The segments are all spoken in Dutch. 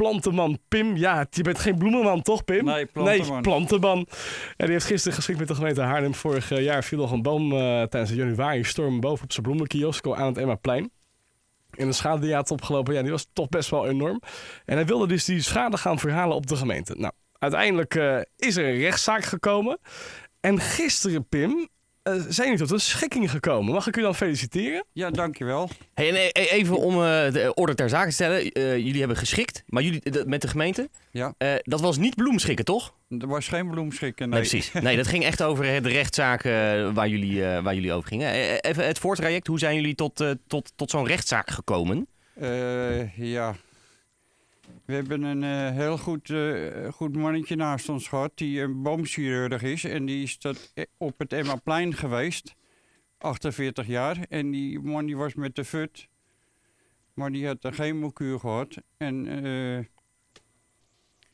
plantenman Pim. Ja, je bent geen bloemenman, toch Pim? Nee, plantenman. Nee, plantenman. En die heeft gisteren geschikt met de gemeente Haarlem. Vorig eh, jaar viel nog een boom eh, tijdens de januari-storm boven op zijn bloemenkiosk aan het Emmaplein. En de schade die hij had opgelopen, ja, die was toch best wel enorm. En hij wilde dus die schade gaan verhalen op de gemeente. Nou, uiteindelijk eh, is er een rechtszaak gekomen. En gisteren, Pim, eh, zijn jullie tot een schikking gekomen. Mag ik u dan feliciteren? Ja, dankjewel. Hey, en e- e- even om eh, de orde ter zake te stellen. Eh, jullie hebben geschikt, maar jullie eh, met de gemeente. Ja. Eh, dat was niet bloemschikken, toch? Er was geen bloemschikken. Nee, Nee, precies. Nee, dat ging echt over eh, de rechtszaak eh, waar, jullie, eh, waar jullie over gingen. Eh, even het voortraject. Hoe zijn jullie tot, eh, tot, tot zo'n rechtszaak gekomen? Eh, ja. We hebben een eh, heel goed, eh, goed mannetje naast ons gehad die een boomchirurg is. En die is dat eh, op het Emmaplein geweest, 48 jaar. En die man die was met de fut, maar die had een chemokuur gehad. En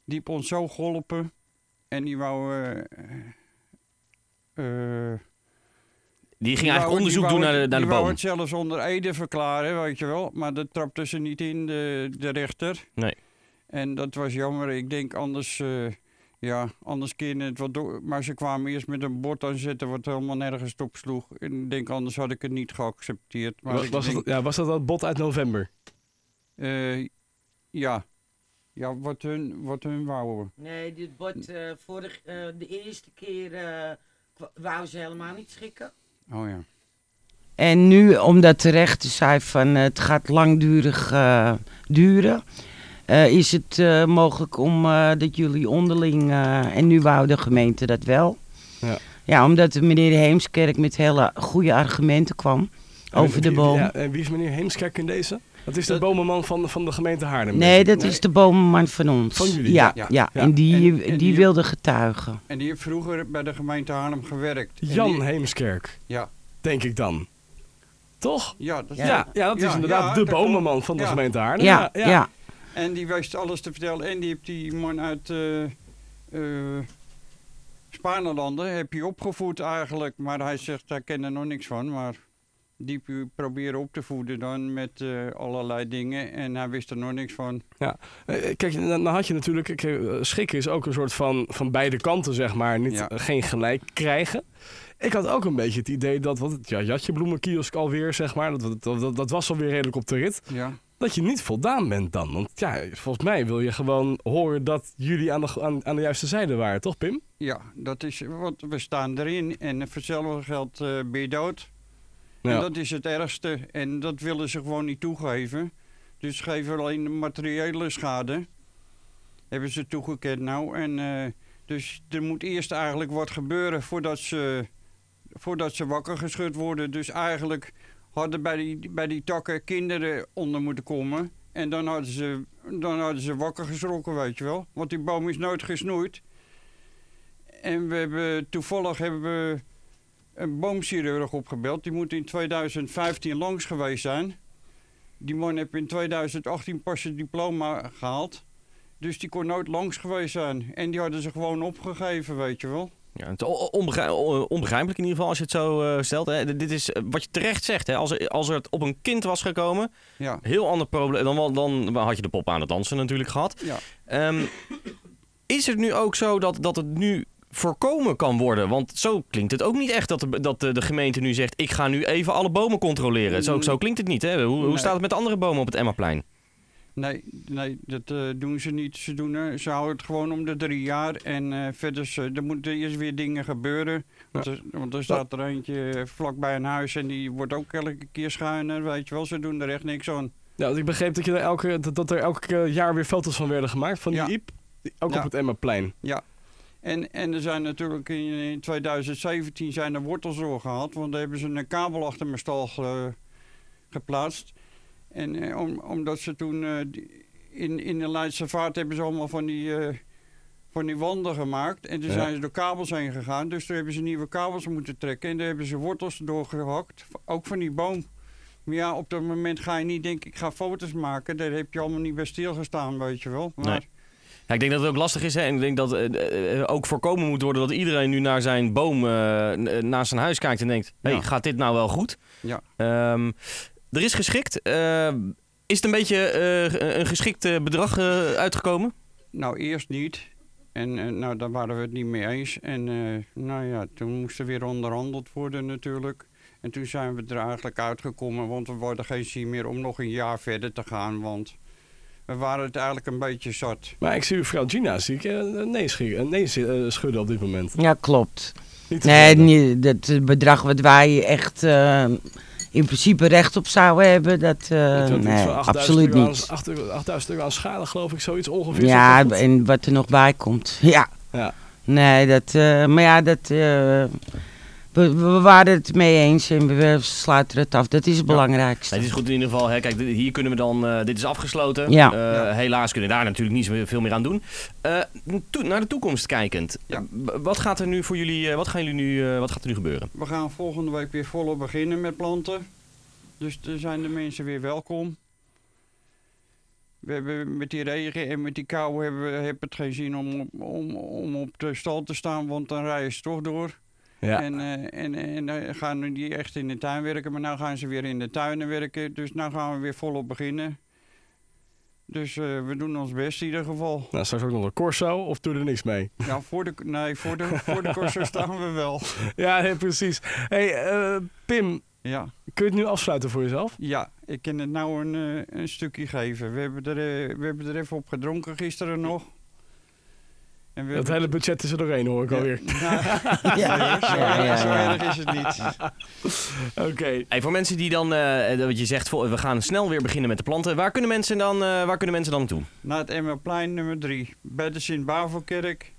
die heeft ons zo geholpen. En die wou... Die ging die eigenlijk wou- onderzoek die doen naar de, naar de die wou boom. het zelfs onder Ede verklaren, weet je wel. Maar dat trapte ze niet in, de, de rechter. Nee. En dat was jammer. Ik denk anders, eh, ja, anders kun je het wat door. Maar ze kwamen eerst met een bord aanzetten wat helemaal nergens op sloeg. En ik denk anders had ik het niet geaccepteerd. Maar Was, was, denk, het, ja, was dat dat bot uit november? eh, ja. Ja, wat hun, wat hun wouden. Nee, dit wordt eh vorig, eh, de eerste keer eh wou ze helemaal niet schikken. Oh ja. En nu, omdat de rechter zei van het gaat langdurig eh, duren, eh, is het eh, mogelijk om eh, dat jullie onderling, eh, en nu wou de gemeente dat wel. Ja. Ja, omdat meneer Heemskerk met hele goede argumenten kwam over En de wie- boom. Ja, en wie is meneer Heemskerk in deze? Dat is de Dat- bomenman van, van de gemeente Haarlem. Nee, dat is de bomenman van ons. Van jullie, Ja, ja. ja. Ja. en die, En- en die die- wilde getuigen. En die heeft vroeger bij de gemeente Haarlem gewerkt. Jan die- Heemskerk, Ja. denk ik dan. Toch? Ja, dat, Ja, ja, dat is Ja, inderdaad ja, de bomenman van de gemeente Haarlem. Ja, ja. En die wist alles te vertellen. En die heeft die man uit eh eh, Spaanlanden heb je opgevoed eigenlijk. Maar hij zegt, hij kent er nog niks van. Maar die proberen op te voeden dan met eh, allerlei dingen. En hij wist er nog niks van. Eh, Kijk, dan had je natuurlijk... kijk, eh, Schikken is ook een soort van, van beide kanten, zeg maar. Niet, Ja. eh, Geen gelijk krijgen. Ik had ook een beetje het idee dat... Wat, het- ja, Jatje Bloemenkiosk alweer, zeg maar. Dat, dat, dat, dat was alweer redelijk op de rit. Ja, Dat je niet voldaan bent dan. Want ja, volgens mij wil je gewoon horen dat jullie aan de, aan, aan de juiste zijde waren. Toch, Pim? ja dat is, want we staan erin. En voor hetzelfde geld ben je dood. En dat is het ergste. En dat willen ze gewoon niet toegeven. Dus geven alleen de materiële schade. Hebben ze toegekend nou. En, eh, dus er moet eerst eigenlijk wat gebeuren voordat ze, voordat ze wakker geschud worden. Dus eigenlijk hadden bij die, bij die takken kinderen onder moeten komen. En dan hadden, ze, dan hadden ze wakker geschrokken, weet je wel. Want die boom is nooit gesnoeid. En we hebben, toevallig hebben we een boomchirurg opgebeld. Die moet in 2015 langs geweest zijn. Die man heeft in 2018 pas zijn diploma gehaald. Dus die kon nooit langs geweest zijn. En die hadden ze gewoon opgegeven, weet je wel. Ja, het onbegrij- onbegrijpelijk in ieder geval als je het zo eh, stelt. Hè. Dit is eh, wat je terecht zegt. Hè. Als, er, als het op een kind was gekomen, Ja, heel ander probleem. Dan, dan had je de pop aan het dansen natuurlijk gehad. ja. Ehm, is het nu ook zo dat, dat het nu voorkomen kan worden? Want zo klinkt het ook niet echt dat de, dat de, gemeente nu zegt... ik ga nu even alle bomen controleren. Zo, zo klinkt het niet. Hè? Hoe, hoe staat het met de andere bomen op het Emmaplein? Nee, nee dat eh, doen ze niet. Ze, doen, eh, ze houden het gewoon om de drie jaar. En eh, verder, ze- er moeten eerst weer dingen gebeuren. Want, er, want er staat er eentje vlakbij een huis en die wordt ook elke keer schuiner, weet je wel. Ze doen er echt niks aan. Ja, want ik begreep dat, je er elke, dat, dat er elke jaar weer foto's van werden gemaakt van die Ja. Iep. Ook Ja. op het Emmaplein. Ja. En, en er zijn natuurlijk in, in 2017 zijn er wortels doorgehaald. Want daar hebben ze een kabel achter mijn stal ge- geplaatst. En eh, om, omdat ze toen eh, in, in de Leidse Vaart hebben ze allemaal van die, eh, van die wanden gemaakt. En toen Ja. zijn ze door kabels heen gegaan. Dus toen hebben ze nieuwe kabels moeten trekken. En daar hebben ze wortels doorgehakt. Ook van die boom. Maar ja, op dat moment ga je niet denken, ik ga foto's maken. Daar heb je allemaal niet bij stilgestaan, weet je wel. Maar, Nee. Ja, ik denk dat het ook lastig is. Hè? En ik denk dat eh, ook voorkomen moet worden dat iedereen nu naar zijn boom n- naast zijn huis kijkt en denkt: hey, Ja. gaat dit nou wel goed? Ja. Ehm, er is geschikt. Eh, Is het een beetje eh, een geschikt eh, bedrag eh, uitgekomen? Nou, eerst niet. En nou, daar waren we het niet mee eens. En eh, nou ja, toen moest er weer onderhandeld worden natuurlijk. En toen zijn we er eigenlijk uitgekomen, want we worden geen zin meer om nog een jaar verder te gaan. Want we waren het eigenlijk een beetje zat. Maar ik zie uw vrouw Gina, zie ik nee, eh, schudden op dit moment. Ja, klopt. Niet Nee, niet, dat bedrag wat wij echt eh, in principe recht op zouden hebben, dat eh, je had iets nee, van 8000 absoluut niet. Aan, 8 8000 euro aan schade, geloof ik, zoiets ongeveer. Ja, dat en wat er nog bij komt. Ja. Ja. Nee, dat, eh, maar ja, dat, eh, we, we waren het mee eens en we, sluiten het af. Dat is het belangrijkste. Het is goed in ieder geval. Hè. Kijk, dit- hier kunnen we dan. eh, dit is afgesloten. Ja. Eh, Ja. Helaas kunnen we daar natuurlijk niet zoveel meer aan doen. Eh, naar de toekomst kijkend. Wat gaat er nu voor jullie? eh, wat, gaan jullie nu, eh, wat gaat er nu gebeuren? We gaan volgende week weer volop beginnen met planten. Dus er zijn de mensen weer welkom. We hebben met die regen en met die kou hebben we heb het geen zin om, op- om, om op de stal te staan, want dan rijden ze toch door. Ja. En, eh, en, en dan gaan nu die echt in de tuin werken, maar nu gaan ze weer in de tuinen werken. Dus nu gaan we weer volop beginnen. Dus eh, we doen ons best in ieder geval. Nou, straks ook nog een Corso, of doe er niks mee? Ja, voor de, nee, voor de, voor de corso staan we wel. Ja, nee, precies. hey, eh, Pim, Ja. kun je het nu afsluiten voor jezelf? Ja, ik kan het nou een, eh, een stukje geven. We hebben, er, eh, we hebben er even op gedronken gisteren nog. En hebben- hele budget is er doorheen, hoor ik alweer. Nou, Ja. zo, Ja, ja, zo ja. erg is het niet. Oké. Hey, voor mensen die dan, eh, wat je zegt, we gaan snel weer beginnen met de planten. Waar kunnen mensen dan, eh, waar kunnen mensen dan naartoe? Naar het Emmerplein nummer 3. Bij de Sint-Bavelkerk.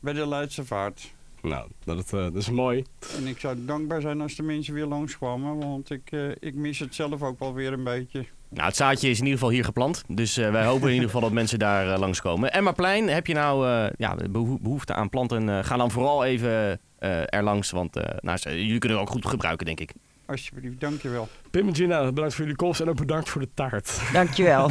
Bij de Leidse Vaart. Nou, dat, eh, dat is mooi. En ik zou dankbaar zijn als de mensen weer langskwamen. Want ik, eh, ik mis het zelf ook wel weer een beetje. Nou, het zaadje is in ieder geval hier geplant. Dus eh, wij hopen in ieder geval dat mensen daar eh, langskomen. Emmaplein, heb je nou eh, ja, beho- behoefte aan planten? eh, ga dan vooral even eh er langs. Want eh, nou, jullie kunnen het ook goed gebruiken, denk ik. Alsjeblieft, dankjewel. Pim en Gina, bedankt voor jullie komst en ook bedankt voor de taart. Dankjewel.